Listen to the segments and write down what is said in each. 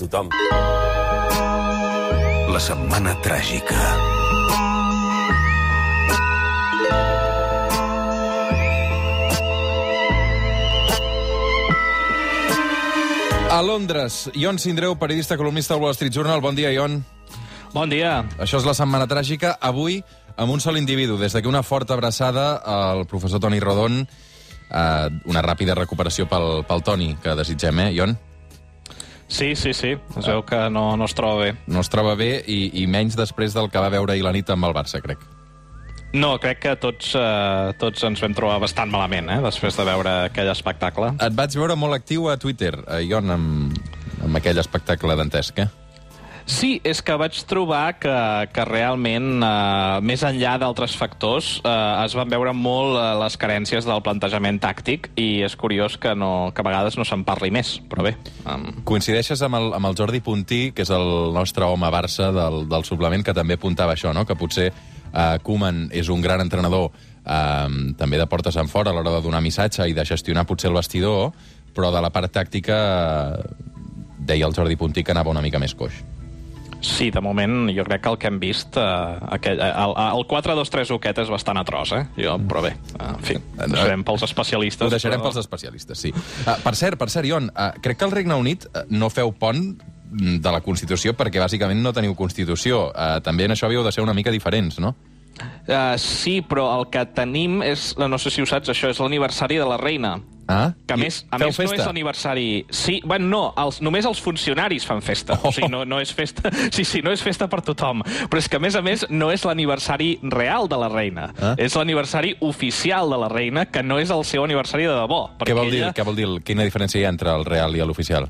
tothom. La setmana tràgica. A Londres, Ion Sindreu, periodista columnista del Wall Street Journal. Bon dia, Ion. Bon dia. Això és la setmana tràgica. Avui, amb un sol individu. Des d'aquí una forta abraçada al professor Toni Rodon. Eh, una ràpida recuperació pel, pel Toni, que desitgem, eh, Ion? Sí, sí, sí. Es veu que no, no es troba bé. No es troba bé i, i menys després del que va veure ahir la nit amb el Barça, crec. No, crec que tots, eh, tots ens vam trobar bastant malament, eh, després de veure aquell espectacle. Et vaig veure molt actiu a Twitter, eh, Ion, amb, amb aquell espectacle dantesc, eh? Sí, és que vaig trobar que, que realment, eh, més enllà d'altres factors, eh, es van veure molt eh, les carències del plantejament tàctic i és curiós que, no, que a vegades no se'n parli més, però bé... Um... Coincideixes amb el, amb el Jordi Puntí, que és el nostre home Barça del, del suplement, que també apuntava això, no? que potser eh, Koeman és un gran entrenador eh, també de portes en fora a l'hora de donar missatge i de gestionar potser el vestidor, però de la part tàctica eh, deia el Jordi Puntí que anava una mica més coix. Sí, de moment jo crec que el que hem vist, eh, aquell, el, el 4-2-3 uquet és bastant atroç, eh? Jo, però bé, en fi, ho deixarem pels especialistes. Ho deixarem però... pels especialistes, sí. Uh, per cert, per cert, Ion, uh, crec que al Regne Unit no feu pont mm, de la Constitució perquè bàsicament no teniu Constitució. Uh, també en això havíeu de ser una mica diferents, no? Uh, sí, però el que tenim és, no sé si ho saps, això és l'aniversari de la reina. Ah? Que a més, a més festa? no és l'aniversari... Sí, bueno, no, els, només els funcionaris fan festa. Oh. O sigui, no, no és festa... Sí, sí, no és festa per tothom. Però és que, a més a més, no és l'aniversari real de la reina. Ah? És l'aniversari oficial de la reina, que no és el seu aniversari de debò. Què vol, dir, ella, què vol dir? Quina diferència hi ha entre el real i l'oficial?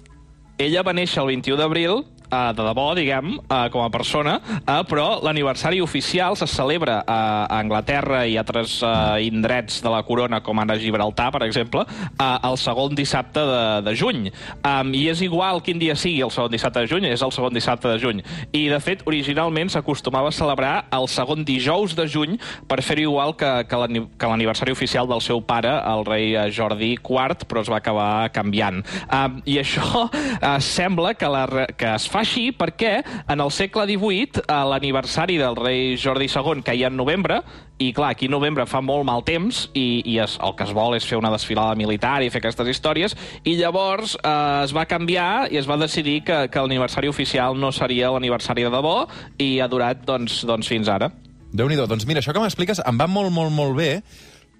ella va néixer el 21 d'abril, uh, de debò, diguem, uh, com a persona, uh, però l'aniversari oficial se celebra uh, a Anglaterra i altres uh, indrets de la corona, com ara Gibraltar, per exemple, uh, el segon dissabte de, de juny. Um, I és igual quin dia sigui el segon dissabte de juny, és el segon dissabte de juny. I, de fet, originalment s'acostumava a celebrar el segon dijous de juny per fer-ho igual que, que l'ani- que l'aniversari oficial del seu pare, el rei eh, Jordi IV, però es va acabar canviant. Um, I això uh, sembla que, la, que es fa així perquè en el segle XVIII uh, l'aniversari del rei Jordi II caia en novembre i clar, aquí a novembre fa molt mal temps i, i es, el que es vol és fer una desfilada militar i fer aquestes històries i llavors eh, es va canviar i es va decidir que, que l'aniversari oficial no seria l'aniversari de debò i ha durat doncs, doncs fins ara. déu nhi Doncs mira, això que m'expliques em va molt, molt, molt bé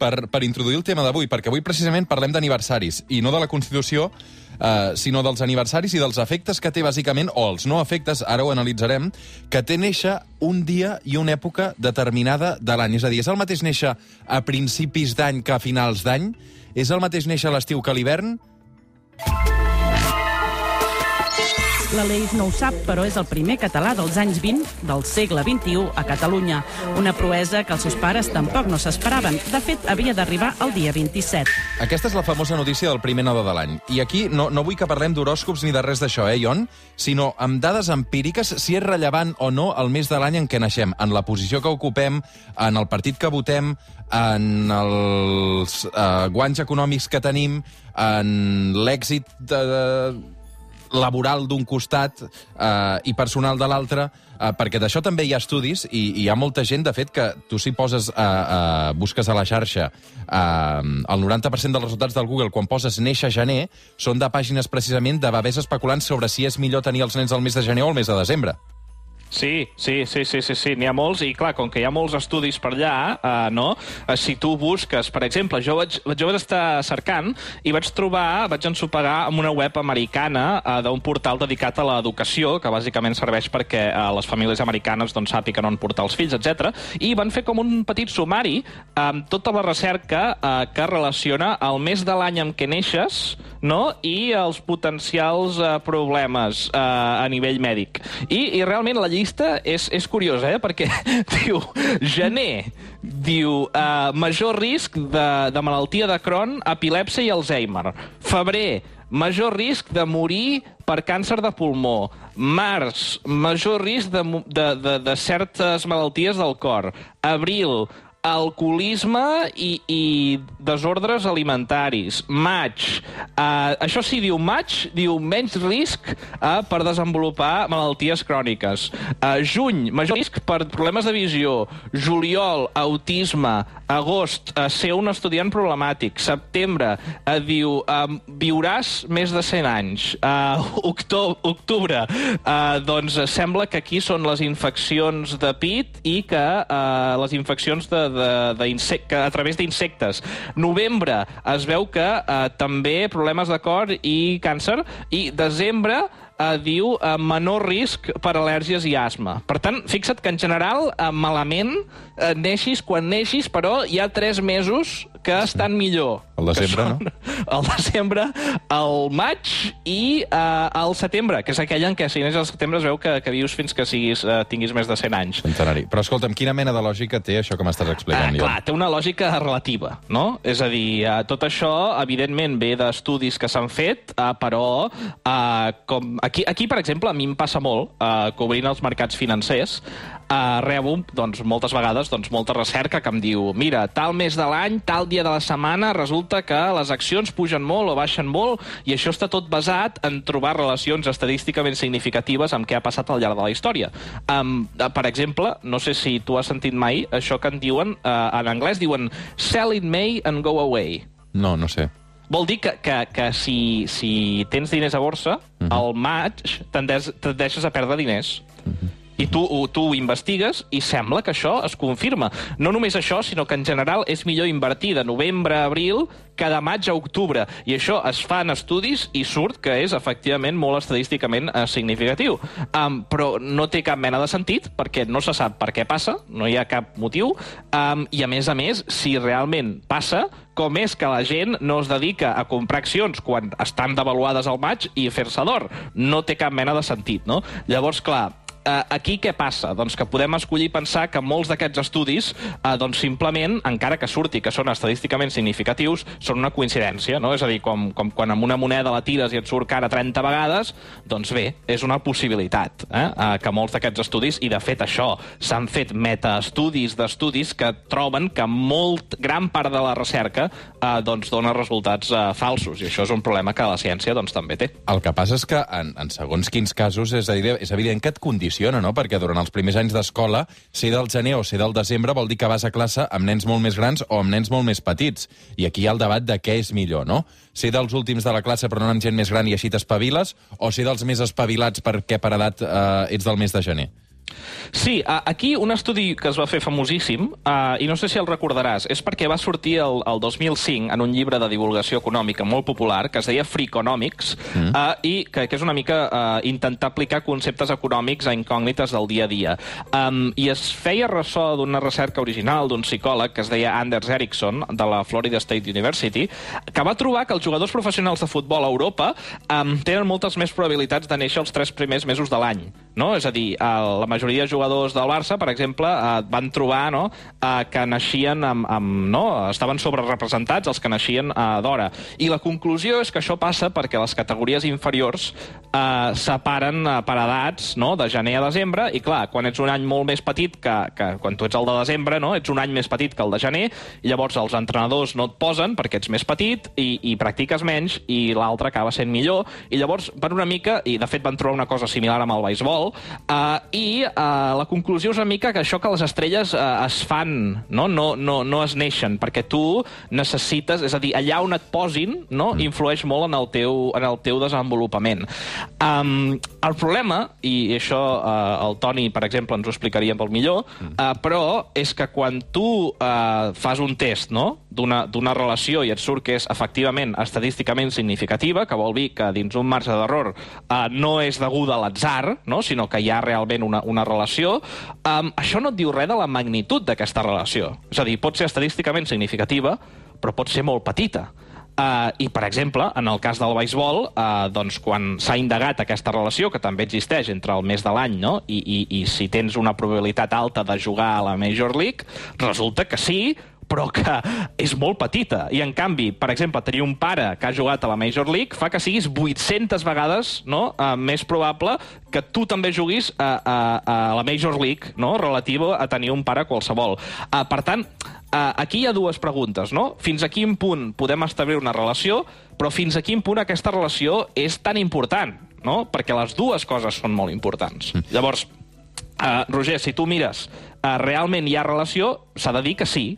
per, per introduir el tema d'avui, perquè avui precisament parlem d'aniversaris, i no de la Constitució, eh, sinó dels aniversaris i dels efectes que té bàsicament, o els no efectes, ara ho analitzarem, que té néixer un dia i una època determinada de l'any. És a dir, és el mateix néixer a principis d'any que a finals d'any? És el mateix néixer a l'estiu que a l'hivern? L'Aleix no ho sap, però és el primer català dels anys 20 del segle XXI a Catalunya. Una proesa que els seus pares tampoc no s'esperaven. De fet, havia d'arribar el dia 27. Aquesta és la famosa notícia del primer nadó de l'any. I aquí no, no vull que parlem d'horòscops ni de res d'això, eh, Ion? Sinó amb dades empíriques si és rellevant o no el mes de l'any en què naixem, en la posició que ocupem, en el partit que votem, en els eh, guanys econòmics que tenim, en l'èxit de, de, laboral d'un costat eh, i personal de l'altre, eh, perquè d'això també hi ha estudis i, i hi ha molta gent, de fet, que tu si poses, eh, eh, busques a la xarxa eh, el 90% dels resultats del Google quan poses néixer gener són de pàgines precisament de bebès especulant sobre si és millor tenir els nens el mes de gener o el mes de desembre. Sí, sí, sí, sí, sí, sí. n'hi ha molts, i clar, com que hi ha molts estudis per allà, eh, no? Eh, si tu busques, per exemple, jo vaig, jo vaig estar cercant i vaig trobar, vaig ensopegar amb una web americana eh, d'un portal dedicat a l'educació, que bàsicament serveix perquè eh, les famílies americanes doncs, sàpiguen on portar els fills, etc. I van fer com un petit sumari amb tota la recerca eh, que relaciona el mes de l'any en què neixes no? i els potencials eh, problemes eh, a nivell mèdic. I, i realment la llista és, és curiosa, eh? perquè diu gener, diu eh, major risc de, de malaltia de Crohn, epilèpsia i Alzheimer. Febrer, major risc de morir per càncer de pulmó. Març, major risc de, de, de, de certes malalties del cor. Abril, alcoholisme i, i desordres alimentaris. Maig, uh, això sí, diu maig, diu menys risc uh, per desenvolupar malalties cròniques. Uh, juny, major risc per problemes de visió. Juliol, autisme. Agost, uh, ser un estudiant problemàtic. Setembre, uh, diu, uh, viuràs més de 100 anys. Uh, octobre, octubre uh, doncs sembla que aquí són les infeccions de pit i que uh, les infeccions de, de, a través d'insectes. Novembre es veu que eh, també problemes de cor i càncer. I desembre eh, diu eh, menor risc per al·lèrgies i asma. Per tant, fixa't que en general, eh, malament, eh, neixis quan neixis, però hi ha tres mesos que estan millor. El desembre, són, no? El desembre, el maig i eh, el setembre, que és aquell en què si neix al setembre es veu que, que vius fins que siguis, eh, tinguis més de 100 anys. Centenari. Però escolta'm, quina mena de lògica té això que m'estàs explicant? Eh, clar, té una lògica relativa, no? És a dir, eh, tot això, evidentment, ve d'estudis que s'han fet, eh, però eh, com aquí, aquí, per exemple, a mi em passa molt, eh, cobrint els mercats financers, eh, rebo doncs, moltes vegades doncs, molta recerca que em diu mira, tal mes de l'any, tal dia de la setmana, resulta que les accions pugen molt o baixen molt, i això està tot basat en trobar relacions estadísticament significatives amb què ha passat al llarg de la història. Um, per exemple, no sé si tu has sentit mai això que en diuen, uh, en anglès diuen sell in May and go away. No, no sé. Vol dir que, que, que si, si tens diners a borsa, uh -huh. al maig tendeix, tendeixes a perdre diners. Uh -huh. I tu, tu ho investigues i sembla que això es confirma. No només això, sinó que en general és millor invertir de novembre a abril que de maig a octubre. I això es fa en estudis i surt que és efectivament molt estadísticament eh, significatiu. Um, però no té cap mena de sentit perquè no se sap per què passa, no hi ha cap motiu, um, i a més a més, si realment passa, com és que la gent no es dedica a comprar accions quan estan devaluades al maig i fer-se d'or. No té cap mena de sentit, no? Llavors, clar, eh, aquí què passa? Doncs que podem escollir pensar que molts d'aquests estudis, eh, doncs simplement, encara que surti que són estadísticament significatius, són una coincidència, no? És a dir, com, com quan amb una moneda la tires i et surt cara 30 vegades, doncs bé, és una possibilitat eh? eh que molts d'aquests estudis, i de fet això, s'han fet metaestudis d'estudis que troben que molt gran part de la recerca eh, doncs dona resultats eh, falsos, i això és un problema que la ciència doncs, també té. El que passa és que en, en segons quins casos és, dir, és evident que et condiciona condiciona, no? Perquè durant els primers anys d'escola, ser del gener o ser del desembre vol dir que vas a classe amb nens molt més grans o amb nens molt més petits. I aquí hi ha el debat de què és millor, no? Ser dels últims de la classe però no amb gent més gran i així t'espaviles, o ser dels més espavilats perquè per edat eh, ets del mes de gener? Sí, aquí un estudi que es va fer famosíssim, uh, i no sé si el recordaràs, és perquè va sortir el, el 2005 en un llibre de divulgació econòmica molt popular que es deia Freakonomics, mm. uh, i que, que és una mica uh, intentar aplicar conceptes econòmics a incògnites del dia a dia. Um, I es feia ressò d'una recerca original d'un psicòleg que es deia Anders Ericsson, de la Florida State University, que va trobar que els jugadors professionals de futbol a Europa um, tenen moltes més probabilitats de néixer els tres primers mesos de l'any. No? És a dir, la majoria majoria de jugadors del Barça, per exemple, eh, van trobar no, eh, que naixien amb, amb, no, estaven sobrerepresentats els que naixien eh, d'hora. I la conclusió és que això passa perquè les categories inferiors eh, separen eh, per edats no, de gener a desembre, i clar, quan ets un any molt més petit que, que quan tu ets el de desembre, no, ets un any més petit que el de gener, llavors els entrenadors no et posen perquè ets més petit i, i practiques menys, i l'altre acaba sent millor, i llavors van una mica, i de fet van trobar una cosa similar amb el beisbol, eh, i uh, la conclusió és una mica que això que les estrelles uh, es fan, no? No, no, no es neixen, perquè tu necessites, és a dir, allà on et posin, no? Mm. influeix molt en el teu, en el teu desenvolupament. Um, el problema, i això uh, el Toni, per exemple, ens ho explicaria molt millor, mm. uh, però és que quan tu uh, fas un test no? D'una relació i et surt que és efectivament estadísticament significativa, que vol dir que dins un marge d'error uh, no és deguda a l'atzar, no? sinó que hi ha realment una, una relació, um, això no et diu res de la magnitud d'aquesta relació. És a dir, pot ser estadísticament significativa, però pot ser molt petita. Uh, I, per exemple, en el cas del beisbol, uh, doncs, quan s'ha indagat aquesta relació, que també existeix entre el mes de l'any, no? I, i, i si tens una probabilitat alta de jugar a la Major League, resulta que sí, però que és molt petita. I, en canvi, per exemple, tenir un pare que ha jugat a la Major League fa que siguis 800 vegades no? uh, més probable que tu també juguis a, a, a la Major League, no? relativa a tenir un pare qualsevol. Uh, per tant, uh, aquí hi ha dues preguntes, no? Fins a quin punt podem establir una relació, però fins a quin punt aquesta relació és tan important, no? Perquè les dues coses són molt importants. Mm. Llavors, uh, Roger, si tu mires, uh, realment hi ha relació, s'ha de dir que sí,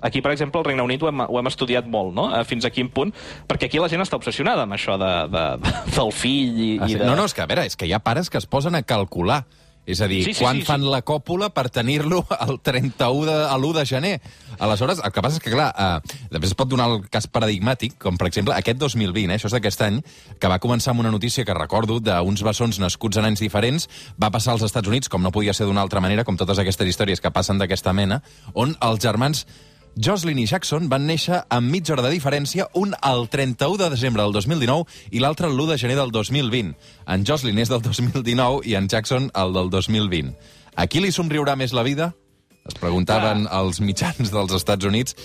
Aquí, per exemple, al Regne Unit ho hem, ho hem estudiat molt, no? Fins a quin punt... Perquè aquí la gent està obsessionada amb això de, de, de, del fill i, ah, sí. i de... No, no, és que, a veure, és que hi ha pares que es posen a calcular és a dir, sí, sí, quan sí, fan sí. la còpula per tenir-lo el 31 de, a l'1 de gener. Aleshores, el que passa és que, clar, eh, després es pot donar el cas paradigmàtic, com per exemple aquest 2020, eh, això és d'aquest any, que va començar amb una notícia que recordo d'uns bessons nascuts en anys diferents, va passar als Estats Units, com no podia ser d'una altra manera, com totes aquestes històries que passen d'aquesta mena, on els germans Jocelyn i Jackson van néixer amb mitja hora de diferència, un el 31 de desembre del 2019 i l'altre l'1 de gener del 2020. En Jocelyn és del 2019 i en Jackson el del 2020. A qui li somriurà més la vida? Es preguntaven Clar. els mitjans dels Estats Units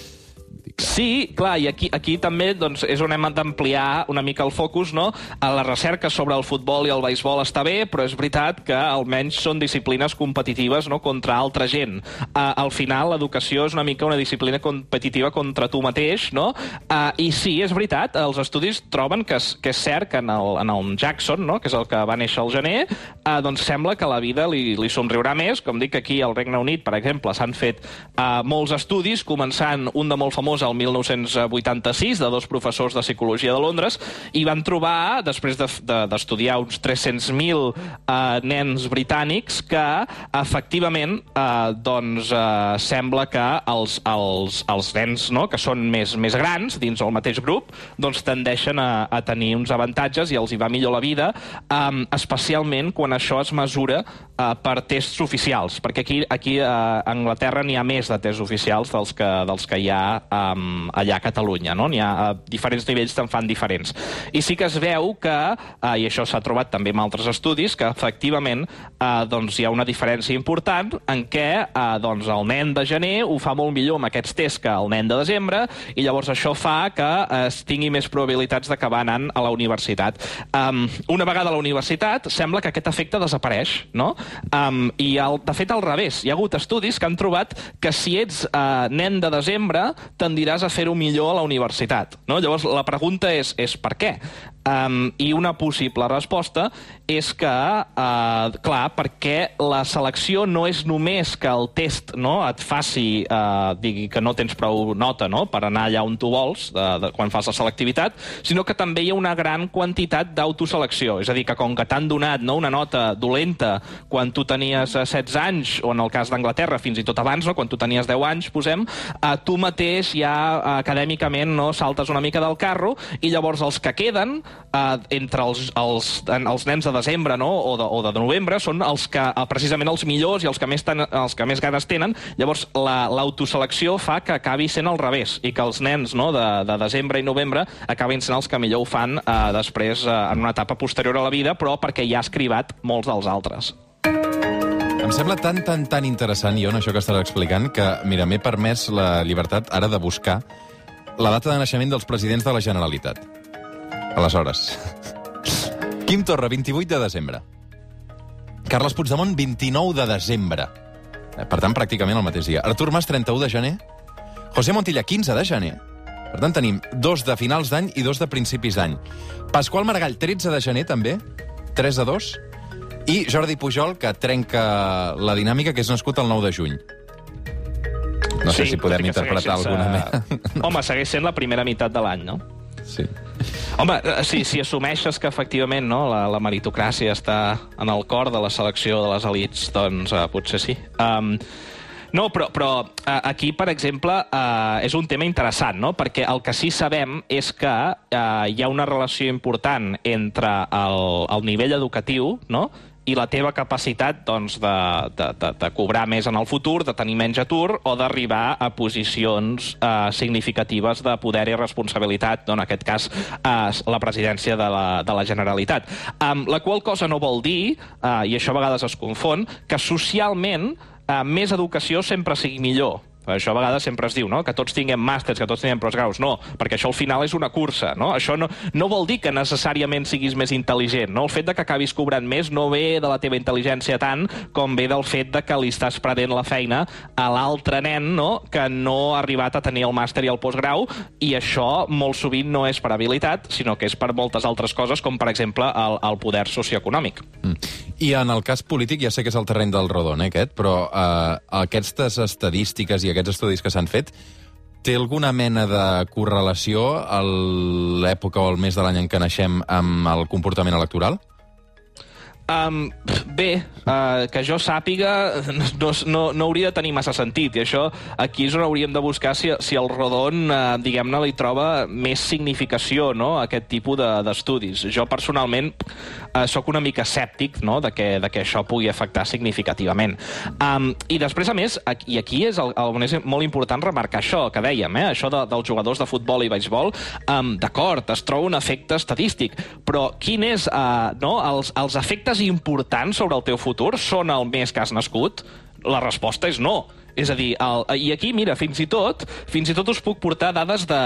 Sí, clar, i aquí, aquí també doncs, és on hem d'ampliar una mica el focus, no? A la recerca sobre el futbol i el beisbol està bé, però és veritat que almenys són disciplines competitives no? contra altra gent. Uh, al final, l'educació és una mica una disciplina competitiva contra tu mateix, no? Uh, I sí, és veritat, els estudis troben que que és cert que en el, en el Jackson, no? que és el que va néixer al gener, uh, doncs sembla que la vida li, li somriurà més. Com dic, aquí al Regne Unit, per exemple, s'han fet uh, molts estudis, començant un de molt famós el 1986 de dos professors de psicologia de Londres i van trobar, després d'estudiar de, de, uns 300.000 eh, nens britànics, que efectivament eh, doncs, eh, sembla que els, els, els nens no, que són més, més grans dins el mateix grup doncs tendeixen a, a tenir uns avantatges i els hi va millor la vida, eh, especialment quan això es mesura eh, per tests oficials, perquè aquí, aquí a Anglaterra n'hi ha més de tests oficials dels que, dels que hi ha eh, allà a Catalunya. No? N'hi ha a diferents nivells te'n fan diferents. I sí que es veu que, eh, i això s'ha trobat també en altres estudis, que efectivament eh, doncs hi ha una diferència important en què eh, doncs el nen de gener ho fa molt millor amb aquests tests que el nen de desembre i llavors això fa que es tingui més probabilitats d'acabar anant a la universitat. Um, una vegada a la universitat sembla que aquest efecte desapareix, no? Um, I el, de fet al revés, hi ha hagut estudis que han trobat que si ets uh, nen de desembre tendiràs a fer-ho millor a la universitat. No? Llavors, la pregunta és, és per què? Um, I una possible resposta és que, uh, clar, perquè la selecció no és només que el test no, et faci, uh, digui que no tens prou nota no, per anar allà on tu vols, de, de, quan fas la selectivitat, sinó que també hi ha una gran quantitat d'autoselecció. És a dir, que com que t'han donat no, una nota dolenta quan tu tenies 16 anys, o en el cas d'Anglaterra fins i tot abans, no, quan tu tenies 10 anys, posem, uh, tu mateix ja uh, acadèmicament no, saltes una mica del carro i llavors els que queden eh, entre els, els, els nens de desembre no? o, de, o de novembre són els que, eh, precisament els millors i els que més, ten, els que més ganes tenen. Llavors, l'autoselecció la, fa que acabi sent al revés i que els nens no, de, de desembre i novembre acabin sent els que millor ho fan eh, després eh, en una etapa posterior a la vida, però perquè ja has cribat molts dels altres. Em sembla tan, tan, tan interessant, Ion, això que estàs explicant, que, mira, m'he permès la llibertat ara de buscar la data de naixement dels presidents de la Generalitat. Aleshores, Quim Torra, 28 de desembre. Carles Puigdemont, 29 de desembre. Eh, per tant, pràcticament el mateix dia. Artur Mas, 31 de gener. José Montilla, 15 de gener. Per tant, tenim dos de finals d'any i dos de principis d'any. Pasqual Maragall, 13 de gener, també. 3 a 2. I Jordi Pujol, que trenca la dinàmica, que és nascut el 9 de juny. No sí, sé si podem interpretar alguna mena. Home, segueix sent la primera meitat de l'any, no? Sí. Home, eh, si, si assumeixes que efectivament no, la, la meritocràcia està en el cor de la selecció de les elites, doncs uh, potser sí. Um, no, però, però uh, aquí, per exemple, uh, és un tema interessant, no? perquè el que sí sabem és que uh, hi ha una relació important entre el, el nivell educatiu no? I la teva capacitat doncs, de, de, de, de cobrar més en el futur, de tenir menys atur o d'arribar a posicions eh, significatives de poder i responsabilitat, no, en aquest cas eh, la presidència de la, de la Generalitat. Um, la qual cosa no vol dir, eh, i això a vegades es confon, que socialment eh, més educació sempre sigui millor això a vegades sempre es diu no? que tots tinguem màsters, que tots tinguem postgraus. No, perquè això al final és una cursa. No? Això no, no vol dir que necessàriament siguis més intel·ligent. No? El fet de que acabis cobrant més no ve de la teva intel·ligència tant com ve del fet de que li estàs perdent la feina a l'altre nen no? que no ha arribat a tenir el màster i el postgrau i això molt sovint no és per habilitat, sinó que és per moltes altres coses, com per exemple el, el poder socioeconòmic. Mm. I en el cas polític, ja sé que és el terreny del Rodon, eh, aquest, però eh, aquestes estadístiques i aquests estudis que s'han fet té alguna mena de correlació l'època o el mes de l'any en què naixem amb el comportament electoral? Um, bé, uh, que jo sàpiga no, no, no hauria de tenir massa sentit i això aquí és on hauríem de buscar si, si el Rodon, uh, diguem-ne, li troba més significació no, a aquest tipus d'estudis. De, jo personalment uh, sóc una mica escèptic no, de, que, de que això pugui afectar significativament. Um, I després, a més, aquí, i aquí és el, el, és molt important remarcar això que dèiem, eh, això de, dels jugadors de futbol i beisbol, um, d'acord, es troba un efecte estadístic, però quin és uh, no, els, els efectes dades importants sobre el teu futur són el mes que has nascut? La resposta és no. És a dir, el, i aquí, mira, fins i tot fins i tot us puc portar dades de,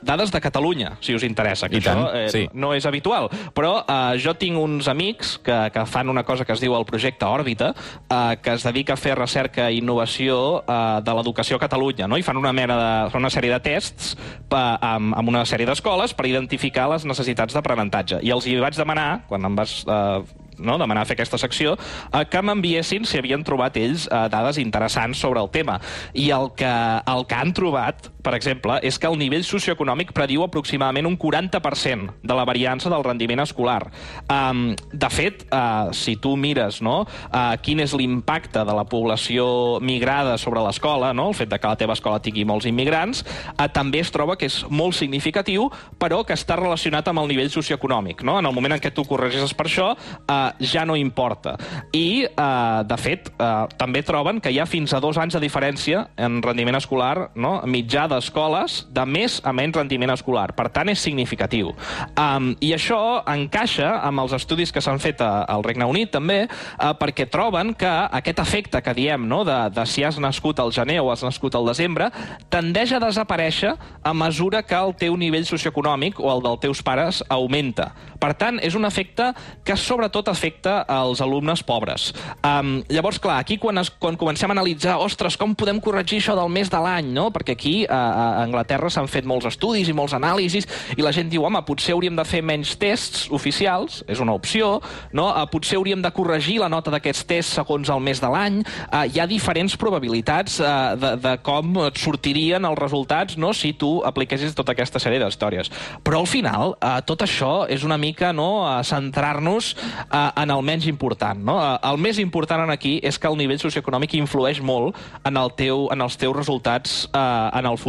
dades de Catalunya, si us interessa, que I això tant, eh, sí. no és habitual. Però eh, jo tinc uns amics que, que fan una cosa que es diu el projecte Òrbita, eh, que es dedica a fer recerca i innovació eh, de l'educació a Catalunya, no? i fan una, mena de, fan una sèrie de tests pa, amb, amb una sèrie d'escoles per identificar les necessitats d'aprenentatge. I els hi vaig demanar, quan em vas eh, no, demanar fer aquesta secció, eh, que m'enviessin si havien trobat ells eh, dades interessants sobre el tema. I el que, el que han trobat, per exemple, és que el nivell socioeconòmic prediu aproximadament un 40% de la variança del rendiment escolar. Um, de fet, uh, si tu mires no, uh, quin és l'impacte de la població migrada sobre l'escola, no, el fet de que la teva escola tingui molts immigrants, uh, també es troba que és molt significatiu, però que està relacionat amb el nivell socioeconòmic. No? En el moment en què tu corregeixes per això, uh, ja no importa. I, eh, de fet, eh, també troben que hi ha fins a dos anys de diferència en rendiment escolar no? mitjà d'escoles de més a menys rendiment escolar. Per tant, és significatiu. Um, I això encaixa amb els estudis que s'han fet al Regne Unit, també, uh, perquè troben que aquest efecte que diem no? de, de si has nascut al gener o has nascut al desembre tendeix a desaparèixer a mesura que el teu nivell socioeconòmic o el dels teus pares augmenta. Per tant, és un efecte que sobretot afecta als alumnes pobres. Um, llavors, clar, aquí quan, es, quan comencem a analitzar, ostres, com podem corregir això del mes de l'any, no? Perquè aquí a, a Anglaterra s'han fet molts estudis i molts anàlisis i la gent diu, home, potser hauríem de fer menys tests oficials, és una opció, no? Uh, potser hauríem de corregir la nota d'aquests tests segons el mes de l'any. Uh, hi ha diferents probabilitats uh, de, de com et sortirien els resultats no? si tu apliquessis tota aquesta sèrie d'històries. Però al final, uh, tot això és una mica no? Uh, centrar-nos uh, en el menys important. No? Eh, el més important aquí és que el nivell socioeconòmic influeix molt en, el teu, en els teus resultats eh, en el futur.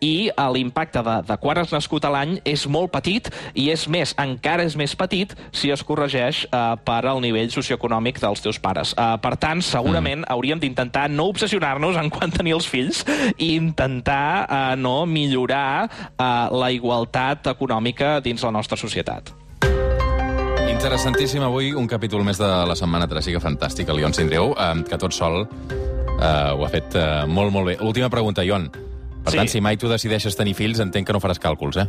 I eh, l'impacte de, de quan has nascut a l'any és molt petit i és més, encara és més petit si es corregeix eh, per al nivell socioeconòmic dels teus pares. Eh, per tant, segurament mm. hauríem d'intentar no obsessionar-nos en quan tenir els fills i intentar eh, no millorar eh, la igualtat econòmica dins la nostra societat. Interessantíssim avui un capítol més de la Setmana Tràgica Fantàstica, el Ion Sindreu, eh, que tot sol eh, ho ha fet eh, molt, molt bé. Última pregunta, Ion. Per sí. tant, si mai tu decideixes tenir fills, entenc que no faràs càlculs, eh?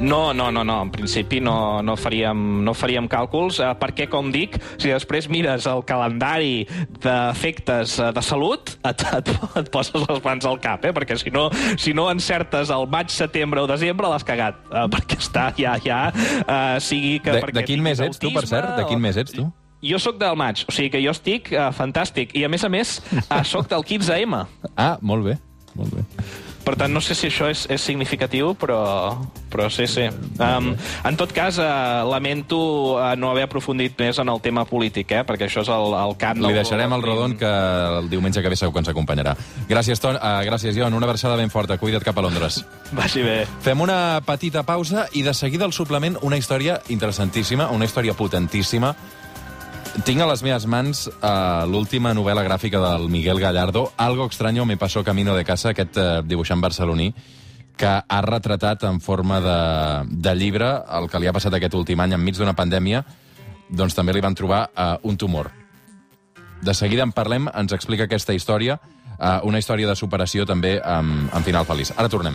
No, no, no, no. En principi no, no, faríem, no faríem càlculs, eh, perquè, com dic, si després mires el calendari d'efectes eh, de salut, et, et, et poses les mans al cap, eh? perquè si no, si no encertes el maig, setembre o desembre, l'has cagat, eh, perquè està ja, ja, eh, sigui que... De, de quin mes ets tu, per cert? De quin mes ets tu? Jo sóc del maig, o sigui que jo estic uh, fantàstic. I, a més a més, uh, sóc del 15M. Ah, molt bé, molt bé. Per tant, no sé si això és, és significatiu, però, però sí, sí. Um, en tot cas, uh, lamento uh, no haver aprofundit més en el tema polític, eh? perquè això és el, el camp Li deixarem el rodon que el diumenge que ve segur que ens acompanyarà. Gràcies, Ton, uh, gràcies, Ion. Una versada ben forta. Cuida't cap a Londres. Vagi bé. Fem una petita pausa i de seguida el suplement una història interessantíssima, una història potentíssima, tinc a les meves mans uh, l'última novel·la gràfica del Miguel Gallardo, Algo extraño me pasó camino de casa, aquest uh, dibuixant barceloní, que ha retratat en forma de, de llibre el que li ha passat aquest últim any enmig d'una pandèmia, doncs també li van trobar uh, un tumor. De seguida en parlem, ens explica aquesta història. uh, una història de superació també amb, amb final feliç. Ara tornem.